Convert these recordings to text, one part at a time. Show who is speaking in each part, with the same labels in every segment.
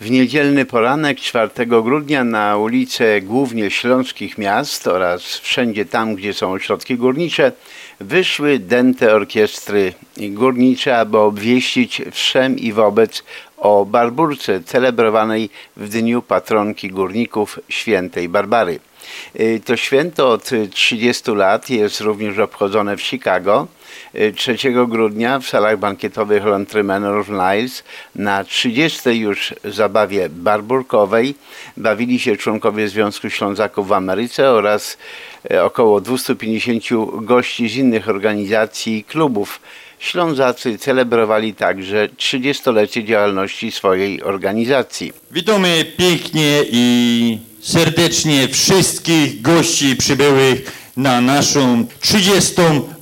Speaker 1: W niedzielny poranek 4 grudnia na ulice głównie śląskich miast oraz wszędzie tam, gdzie są ośrodki górnicze, wyszły dęte orkiestry górnicze, aby obwieścić wszem i wobec o Barburce celebrowanej w dniu patronki górników świętej Barbary. Y, To święto od 30 lat jest również obchodzone w Chicago. Y, 3 grudnia w salach bankietowych of Niles na 30 już zabawie barburkowej bawili się członkowie Związku Ślązaków w Ameryce oraz y, około 250 gości z innych organizacji i klubów. Ślązacy celebrowali także 30-lecie działalności swojej organizacji.
Speaker 2: Witamy pięknie i serdecznie wszystkich gości przybyłych na naszą 30.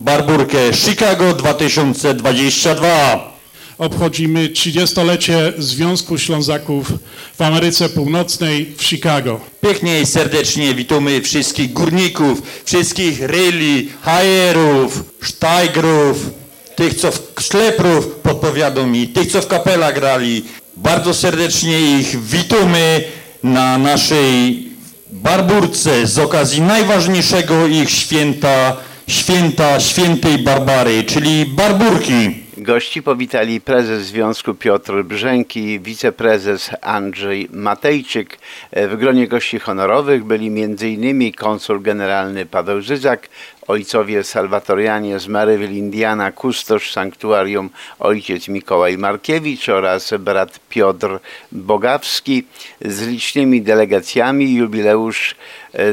Speaker 2: Barburkę Chicago 2022.
Speaker 3: obchodzimy 30-lecie Związku Ślązaków w Ameryce Północnej w Chicago.
Speaker 2: Pięknie i serdecznie witamy wszystkich górników, wszystkich ryli, hajerów, sztajgrów, tych co w szleprów podpowiadą mi, tych co w kapela grali. Bardzo serdecznie ich witamy na naszej Barburce z okazji najważniejszego ich święta, święta świętej Barbary, czyli Barburki.
Speaker 1: Gości powitali prezes Związku Piotr Brzęki, wiceprezes Andrzej Matejczyk. W gronie gości honorowych byli m.in. konsul generalny Paweł Żyzak, ojcowie salwatorianie z Maryville, Indiana, kustosz sanktuarium ojciec Mikołaj Markiewicz oraz brat Piotr Bogawski. Z licznymi delegacjami jubileusz e,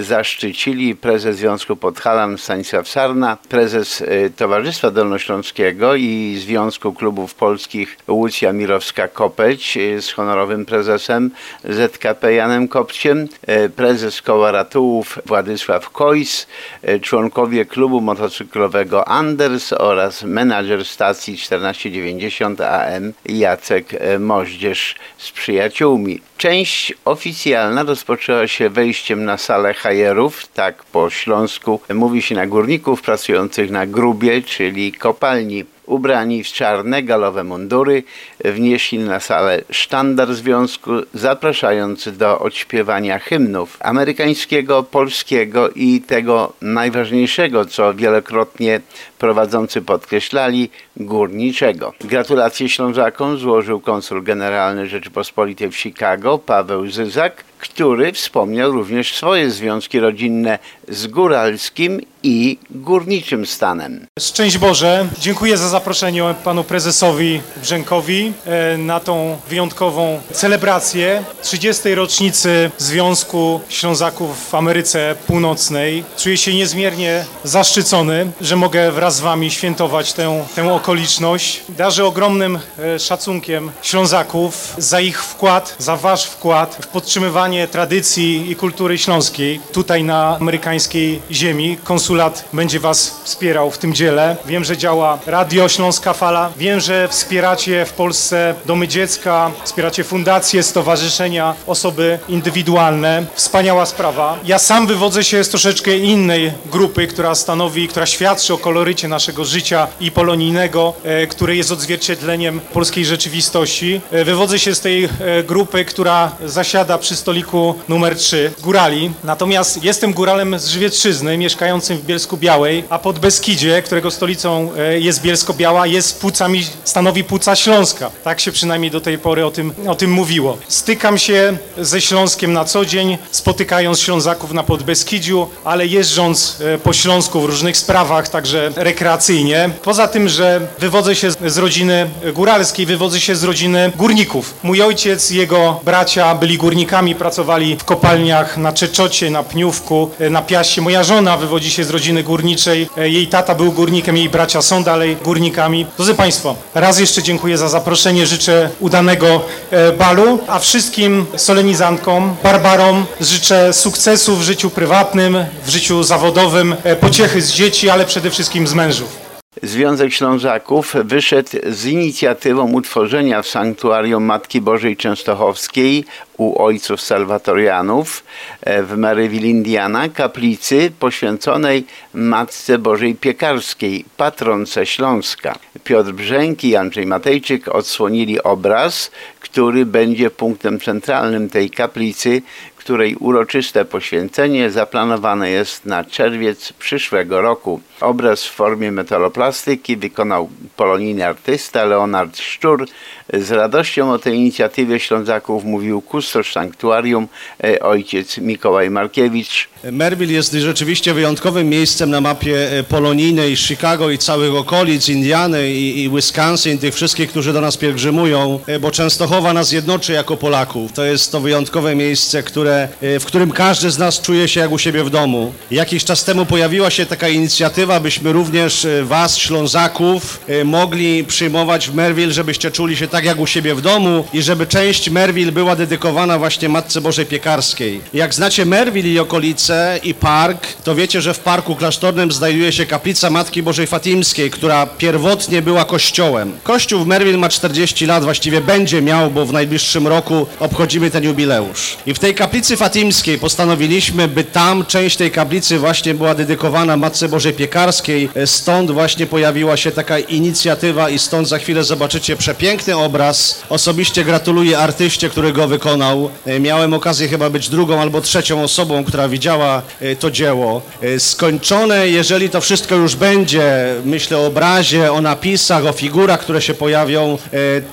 Speaker 1: zaszczycili prezes Związku Podhalan Stanisław Sarna, prezes e, Towarzystwa Dolnośląskiego i Związku Klubów Polskich Łucja Mirowska-Kopeć e, z honorowym prezesem ZKP Janem Kopciem, e, prezes Koła Ratułów Władysław Kojs, e, członkowie klubu motocyklowego Anders oraz menadżer stacji 1490 AM Jacek e, Moździerz z przyjaciółmi. Część oficjalna rozpoczęła się wejściem na salę hajerów, tak po śląsku mówi się na górników pracujących na grubie, czyli kopalni. Ubrani w czarne galowe mundury, wnieśli na salę sztandar związku, zapraszając do odśpiewania hymnów amerykańskiego, polskiego i tego najważniejszego, co wielokrotnie prowadzący podkreślali, górniczego. Gratulacje Ślązakom złożył konsul generalny Rzeczypospolitej w Chicago Paweł Zyzak, który wspomniał również swoje związki rodzinne z góralskim i górniczym stanem.
Speaker 4: Szczęść Boże, dziękuję za zaproszenie panu prezesowi Brzękowi e, na tą wyjątkową celebrację 30. rocznicy Związku Ślązaków w Ameryce Północnej. Czuję się niezmiernie zaszczycony, że mogę wraz z wami świętować tę, tę okoliczność. Darzę ogromnym e, szacunkiem Ślązaków za ich wkład, za wasz wkład w podtrzymywanie tradycji i kultury śląskiej tutaj na amerykańskiej ziemi. Konsulat będzie was wspierał w tym dziele. Wiem, że działa Radio Śląska Fala. Wiem, że wspieracie w Polsce domy dziecka, wspieracie fundacje, stowarzyszenia, osoby indywidualne. Wspaniała sprawa. Ja sam wywodzę się z troszeczkę innej grupy, która stanowi, która świadczy o kolorycie naszego życia i polonijnego, e, który jest odzwierciedleniem polskiej rzeczywistości. E, Wywodzę się z tej e, grupy, która zasiada przy stoliku numer 3, górali. Natomiast jestem góralem z Żywietrzyzny, mieszkającym w Bielsku Białej, a pod Beskidzie, którego stolicą e, jest Bielsko-Biała, jest płucami, stanowi płuca Śląska. Tak się przynajmniej do tej pory o tym, o tym mówiło. Stykam się ze Śląskiem na co dzień, spotykając Ślązaków na Podbeskidziu, ale jeżdżąc e, po Śląsku w różnych sprawach, także rekreacyjnie. Poza tym, że wywodzę się z rodziny góralskiej, wywodzę się z rodziny górników. Mój ojciec jego bracia byli górnikami, pracowali w kopalniach na Czeczocie, na Pniówku, e, na Piaście. Moja żona wywodzi się z rodziny górniczej. E, Jej tata był górnikiem, jej bracia są dalej górnikami. Drodzy Państwo, raz jeszcze dziękuję za zaproszenie, życzę udanego e, balu, a wszystkim solenizantkom, barbarom życzę sukcesu w życiu prywatnym, w życiu zawodowym, pociechy z dzieci, ale przede wszystkim z mężów.
Speaker 1: Związek Ślązaków wyszedł z inicjatywą utworzenia w Sanktuarium Matki Bożej Częstochowskiej u ojców salwatorianów e, w Maryville, Indiana, kaplicy poświęconej Matce Bożej Piekarskiej, patronce Śląska. Piotr Brzęk i Andrzej Matejczyk odsłonili obraz, który będzie punktem centralnym tej kaplicy, której uroczyste poświęcenie zaplanowane jest na czerwiec przyszłego roku. Obraz w formie metaloplastyki wykonał polonijny artysta Leonard Szczur. Z radością o tej inicjatywie Ślązaków mówił kustosz sanktuarium e, ojciec Mikołaj Markiewicz.
Speaker 5: Merville jest rzeczywiście wyjątkowym miejscem na mapie e, polonijnej Chicago i całych okolic, Indiany i, i Wisconsin, tych wszystkich, którzy do nas pielgrzymują, e, bo Częstochowa nas jednoczy jako Polaków. To jest to wyjątkowe miejsce, które, w którym każdy z nas czuje się jak u siebie w domu. Jakiś czas temu pojawiła się taka inicjatywa, byśmy również was, Ślązaków, mogli przyjmować w Merville, żebyście czuli się tak jak u siebie w domu i żeby część Merville była dedykowana właśnie Matce Bożej Piekarskiej. Jak znacie Merville i okolice i park, to wiecie, że w parku klasztornym znajduje się kaplica Matki Bożej Fatimskiej, która pierwotnie była kościołem. Kościół w Merville ma 40 lat, właściwie będzie miał, bo w najbliższym roku obchodzimy ten jubileusz. I w tej kaplicy fatimskiej postanowiliśmy, by tam część tej kaplicy właśnie była dedykowana Matce Bożej Piekarskiej. Stąd właśnie pojawiła się taka inicjatywa i stąd za chwilę zobaczycie przepiękny obraz. Osobiście gratuluję artyście, który go wykonał. E, Miałem okazję chyba być drugą albo trzecią osobą, która widziała e, to dzieło. E, Skończone, jeżeli to wszystko już będzie, myślę o obrazie, o napisach, o figurach, które się pojawią,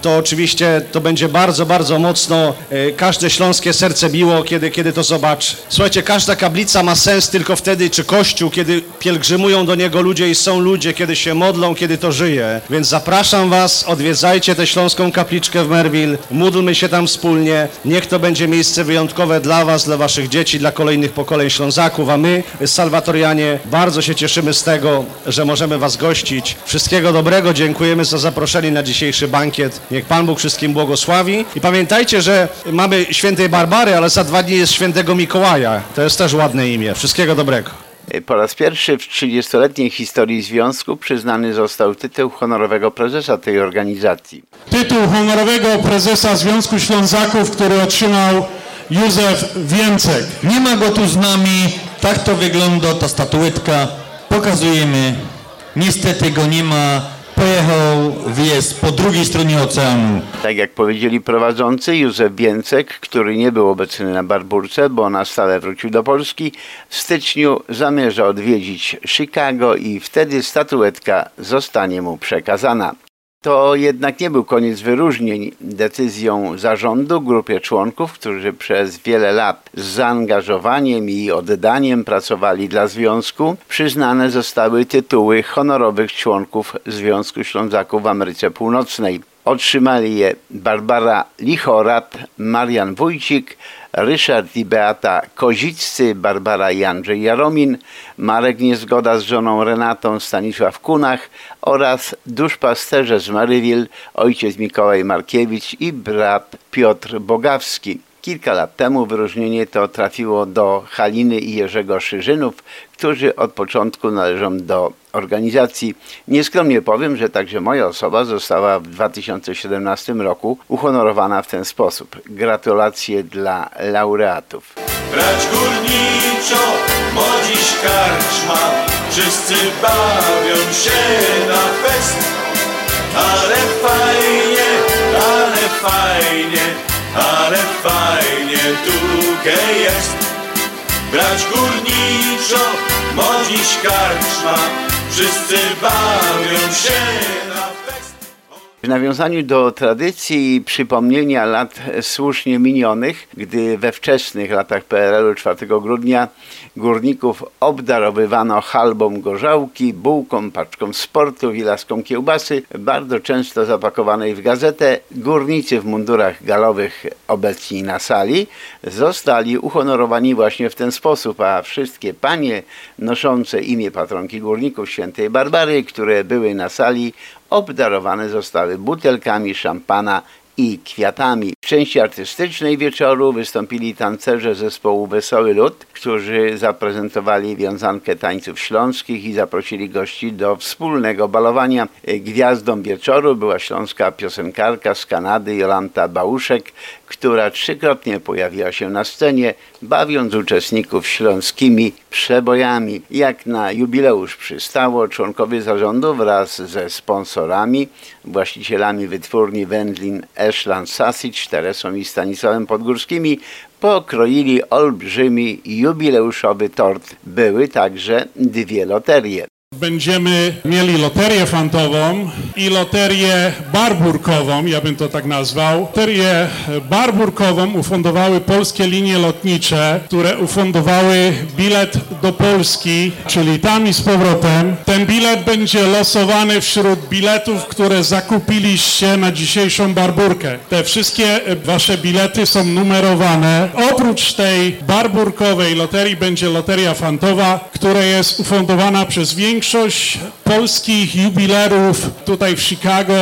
Speaker 5: to oczywiście to będzie bardzo, bardzo mocno każde śląskie serce biło, kiedy, kiedy to zobaczy. Słuchajcie, każda kaplica ma sens tylko wtedy, czy kościół, kiedy pielgrzymują do niego ludzie i są ludzie, kiedy się modlą, kiedy to żyje. Więc zapraszam was, odwiedzajcie tę śląską kapliczkę w Merville, módlmy się tam wspólnie. Niech to będzie miejsce wyjątkowe dla was, dla waszych dzieci, dla kolejnych pokoleń Ślązaków, a my, Salwatorianie, bardzo się cieszymy z tego, że możemy was gościć. Wszystkiego dobrego, dziękujemy za zaproszenie na dzisiejszy bankiet. Niech Pan Bóg wszystkim błogosławi. I pamiętajcie, że mamy świętej Barbary, ale za dwa dni jest świętego Mikołaja. To jest też ładne imię. Wszystkiego dobrego.
Speaker 1: Po raz pierwszy w 30-letniej historii związku przyznany został tytuł honorowego prezesa tej organizacji.
Speaker 3: Tytuł honorowego prezesa Związku Ślązaków, który otrzymał Józef Więcek.
Speaker 2: Nie ma go tu z nami, tak to wygląda ta statuetka. Pokazujemy. Niestety go nie ma. Pojechał, jest po drugiej stronie oceanu.
Speaker 1: Tak jak powiedzieli prowadzący Józef Więcek, który nie był obecny na Barburce, bo na stałe wrócił do Polski, w styczniu zamierza odwiedzić Chicago i wtedy statuetka zostanie mu przekazana. To jednak nie był koniec wyróżnień. Decyzją zarządu grupie członków, którzy przez wiele lat z zaangażowaniem i oddaniem pracowali dla związku, przyznane zostały tytuły honorowych członków Związku Ślązaków w Ameryce Północnej. Otrzymali je Barbara Lichorat, Marian Wójcik, Ryszard i Beata Koziccy, Barbara i Andrzej Jaromin, Marek Niezgoda z żoną Renatą, Stanisław Kunach oraz duszpasterze z Maryville, ojciec Mikołaj Markiewicz i brat Piotr Bogawski. Kilka lat temu wyróżnienie to trafiło do Haliny i Jerzego Szyżynów, którzy od początku należą do organizacji. Nieskromnie powiem, że także moja osoba została w 2017 roku uhonorowana w ten sposób. Gratulacje dla laureatów.
Speaker 6: Brać górniczo, modziś karczma, wszyscy bawią się na fest. Ale fajnie, ale fajnie, ale fajnie tutaj jest. Brać górniczo, modziś karczma, wszyscy bawią się.
Speaker 1: W nawiązaniu do tradycji i przypomnienia lat słusznie minionych, gdy we wczesnych latach PRL-u 4 grudnia górników obdarowywano halbą gorzałki, bułką, paczką sportów i laską kiełbasy, bardzo często zapakowanej w gazetę, górnicy w mundurach galowych obecni na sali zostali uhonorowani właśnie w ten sposób, a wszystkie panie noszące imię patronki górników świętej Barbary, które były na sali, obdarowane zostały butelkami szampana i kwiatami. Części artystycznej wieczoru wystąpili tancerze zespołu Wesoły Lud, którzy zaprezentowali wiązankę tańców śląskich i zaprosili gości do wspólnego balowania. Gwiazdą wieczoru była śląska piosenkarka z Kanady Jolanta Bałuszek, która trzykrotnie pojawiła się na scenie, bawiąc uczestników śląskimi przebojami. Jak na jubileusz przystało, członkowie zarządu wraz ze sponsorami, właścicielami wytwórni wędlin Ashland Sausage, Teresą i Stanisławem Podgórskimi pokroili olbrzymi jubileuszowy tort. Były także dwie loterie.
Speaker 3: Będziemy mieli loterię fantową i loterię barburkową, ja bym to tak nazwał. Loterię barburkową ufundowały polskie linie lotnicze, które ufundowały bilet do Polski, czyli tam i z powrotem. Ten bilet będzie losowany wśród biletów, które zakupiliście na dzisiejszą barburkę. Te wszystkie wasze bilety są numerowane. Oprócz tej barburkowej loterii będzie loteria fantowa, która jest ufundowana przez większość większość polskich jubilerów tutaj w Chicago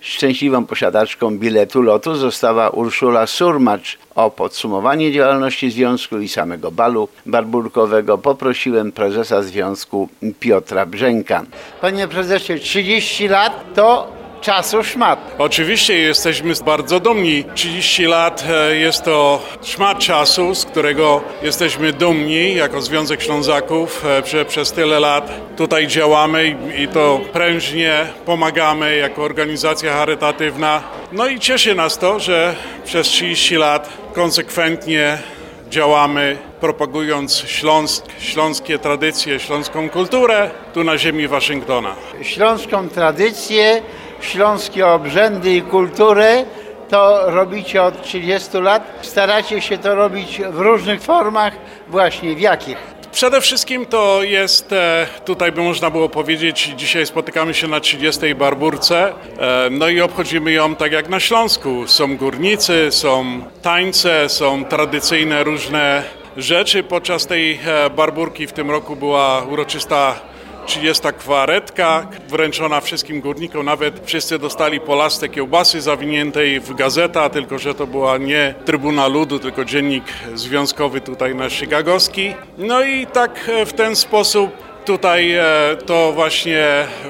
Speaker 1: Szczęśliwą posiadaczką biletu lotu została Urszula Surmacz. O podsumowanie działalności związku i samego balu barburkowego poprosiłem prezesa związku Piotra Brzęka. Panie prezesie, 30 lat to czasu szmat.
Speaker 7: Oczywiście jesteśmy bardzo dumni. 30 lat e, jest to szmat czasu, z którego jesteśmy dumni jako Związek Ślązaków, e, że przez tyle lat tutaj działamy i to prężnie pomagamy jako organizacja charytatywna. No i cieszy nas to, że przez 30 lat konsekwentnie działamy, propagując Śląsk, śląskie tradycje, śląską kulturę tu na ziemi Waszyngtona.
Speaker 1: Śląską tradycję śląskie obrzędy i kulturę, to robicie od 30 lat. Staracie się to robić w różnych formach. Właśnie w jakich?
Speaker 7: Przede wszystkim to jest, e, tutaj by można było powiedzieć, dzisiaj spotykamy się na 30. Barburce, e, no i obchodzimy ją tak jak na Śląsku. Są górnicy, są tańce, są tradycyjne różne rzeczy. Podczas tej e, barburki w tym roku była uroczysta 30 kwaretka wręczona wszystkim górnikom, nawet wszyscy dostali polastę kiełbasy zawiniętej w gazeta, tylko że to była nie Trybuna Ludu, tylko dziennik związkowy tutaj na Chicagowski. No i tak e, w ten sposób tutaj e, to właśnie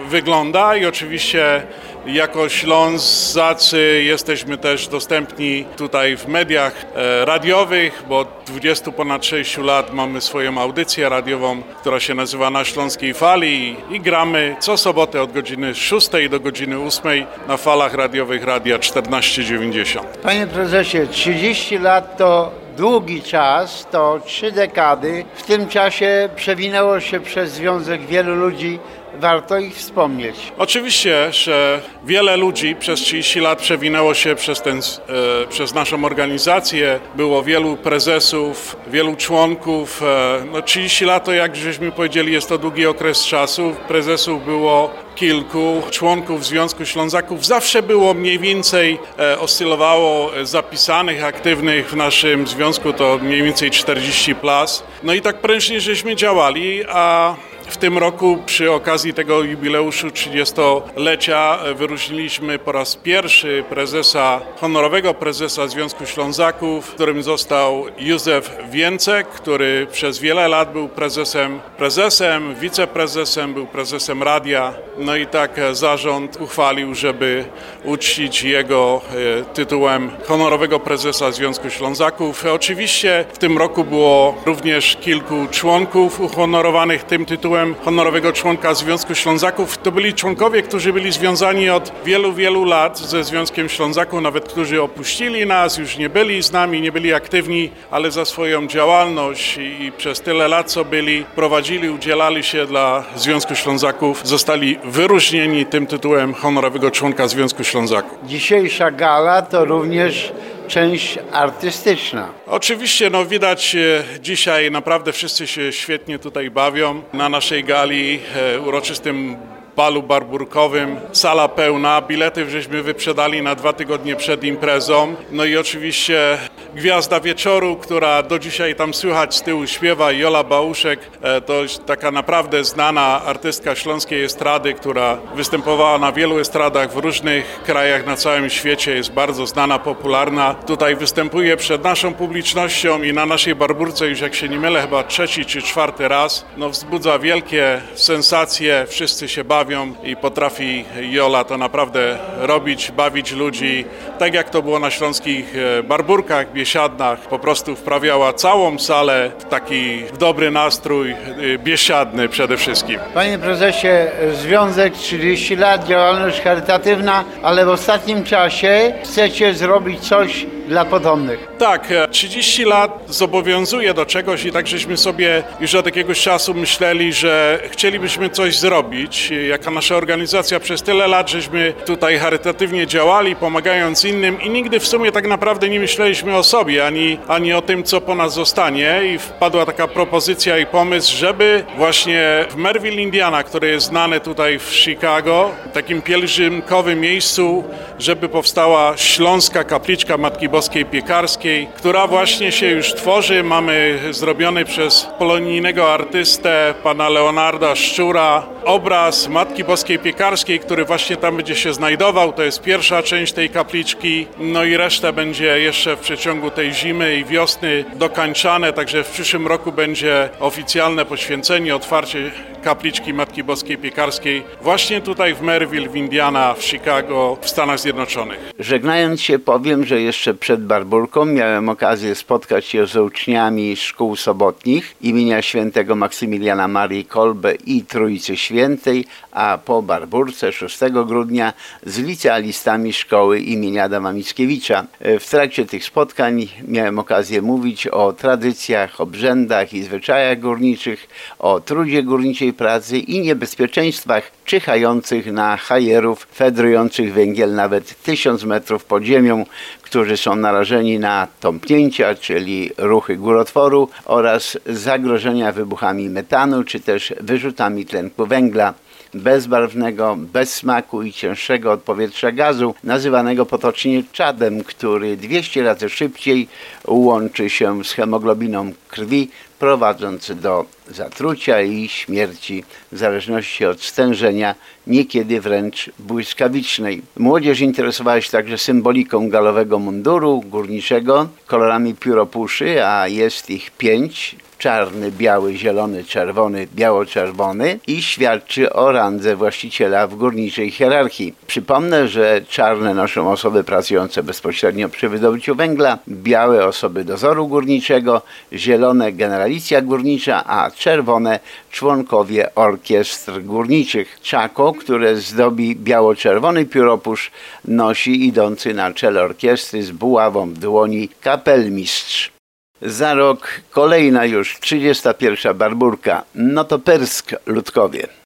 Speaker 7: wygląda i oczywiście jako Ślązacy jesteśmy też dostępni tutaj w mediach e, radiowych, bo od 20 ponad 6 lat mamy swoją audycję radiową, która się nazywa Na Śląskiej Fali i gramy co sobotę od godziny 6 do godziny 8 na falach radiowych Radia 1490.
Speaker 1: Panie prezesie, 30 lat to długi czas, to trzy dekady. W tym czasie przewinęło się przez związek wielu ludzi warto ich wspomnieć.
Speaker 7: Oczywiście, że wiele ludzi przez 30 lat przewinęło się przez, ten, e, przez naszą organizację. Było wielu prezesów, wielu członków. E, no 30 lat to, jak żeśmy powiedzieli, jest to długi okres czasu. Prezesów było kilku, członków Związku Ślązaków. Zawsze było mniej więcej, e, oscylowało zapisanych, aktywnych w naszym związku, to mniej więcej 40 plus. No i tak prężnie żeśmy działali, a w tym roku przy okazji tego jubileuszu 30-lecia wyróżniliśmy po raz pierwszy prezesa, honorowego prezesa Związku Ślązaków, którym został Józef Więcek, który przez wiele lat był prezesem, prezesem, wiceprezesem, był prezesem radia. No i tak zarząd uchwalił, żeby uczcić jego e, tytułem honorowego prezesa Związku Ślązaków. Oczywiście w tym roku było również kilku członków uhonorowanych tym tytułem tytułem honorowego członka Związku Ślązaków. To byli członkowie, którzy byli związani od wielu, wielu lat ze Związkiem Ślązaków, nawet którzy opuścili nas, już nie byli z nami, nie byli aktywni, ale za swoją działalność i przez tyle lat, co byli, prowadzili, udzielali się dla Związku Ślązaków, zostali wyróżnieni tym tytułem honorowego członka Związku Ślązaków.
Speaker 1: Dzisiejsza gala to również część artystyczna.
Speaker 7: Oczywiście, no widać e, dzisiaj naprawdę wszyscy się świetnie tutaj bawią. Na naszej gali e, uroczystym balu barburkowym. Sala pełna, bilety żeśmy wyprzedali na dwa tygodnie przed imprezą. No i oczywiście gwiazda wieczoru, która do dzisiaj tam słychać z tyłu śpiewa, Jola Bałuszek. E, To taka naprawdę znana artystka śląskiej estrady, która występowała na wielu estradach w różnych krajach na całym świecie. Jest bardzo znana, popularna. Tutaj występuje przed naszą publicznością i na naszej barburce już jak się nie mylę chyba trzeci czy czwarty raz. No wzbudza wielkie sensacje, wszyscy się bawią i potrafi Jola to naprawdę robić, bawić ludzi. Tak jak to było na śląskich e, barburkach, biesiadnach. Po prostu wprawiała całą salę w taki dobry nastrój, e, biesiadny przede wszystkim.
Speaker 1: Panie prezesie, Związek 30 lat, działalność charytatywna, ale w ostatnim czasie chcecie zrobić coś dla potomnych.
Speaker 7: Tak, e, 30 lat zobowiązuje do czegoś i tak żeśmy sobie już od jakiegoś czasu myśleli, że chcielibyśmy coś zrobić. Jaka nasza organizacja przez tyle lat, żeśmy tutaj charytatywnie działali, pomagając innym i nigdy w sumie tak naprawdę nie myśleliśmy o sobie, ani, ani o tym, co po nas zostanie i wpadła taka propozycja i pomysł, żeby właśnie w Merville, Indiana, które jest znane tutaj w Chicago, takim pielgrzymkowym miejscu, żeby powstała Śląska Kapliczka Matki Boskiej Piekarskiej, która właśnie się już tworzy. Mamy zrobiony przez polonijnego artystę, pana Leonarda Szczura, obraz Matki Boskiej Piekarskiej, który właśnie tam będzie się znajdował. To jest pierwsza część tej kapliczki, no i reszta będzie jeszcze w przeciągu tej zimy i wiosny dokańczane, także w przyszłym roku będzie oficjalne poświęcenie, otwarcie kapliczki Matki Boskiej Piekarskiej właśnie tutaj w Merville, w Indiana, w Chicago, w Stanach Zjednoczonych.
Speaker 1: Żegnając się powiem, że jeszcze przed Barburką miałem okazję spotkać się z uczniami szkół sobotnich imienia świętego Maksymiliana Marii Kolbe i Trójcy Świętej, a po Barburce 6 grudnia z licealistami szkoły imienia Adama Mickiewicza. W trakcie tych spotkań miałem okazję mówić o tradycjach, obrzędach i zwyczajach górniczych, o trudzie górniczej pracy i niebezpieczeństwach czyhających na hajerów fedrujących węgiel nawet tysiąc metrów pod ziemią, którzy są narażeni na tąpnięcia, czyli ruchy górotworu oraz zagrożenia wybuchami metanu, czy też wyrzutami tlenku węgla bezbarwnego, bez smaku i cięższego od powietrza gazu, nazywanego potocznie czadem, który 200 razy szybciej łączy się z hemoglobiną krwi, prowadząc do zatrucia i śmierci w zależności od stężenia, niekiedy wręcz błyskawicznej. Młodzież interesowała się także symboliką galowego munduru górniczego, kolorami pióropuszy, a jest ich pięć, czarny, biały, zielony, czerwony, biało-czerwony i świadczy o randze właściciela w górniczej hierarchii. Przypomnę, że czarne noszą osoby pracujące bezpośrednio przy wydobyciu węgla, białe osoby dozoru górniczego, zielone generalicja górnicza, a czerwone członkowie orkiestr górniczych. Czako, które zdobi biało-czerwony pióropusz, nosi idący na czele orkiestry z buławą w dłoni kapelmistrz. Za rok kolejna już 31. barburka. No to Persk, Ludkowie.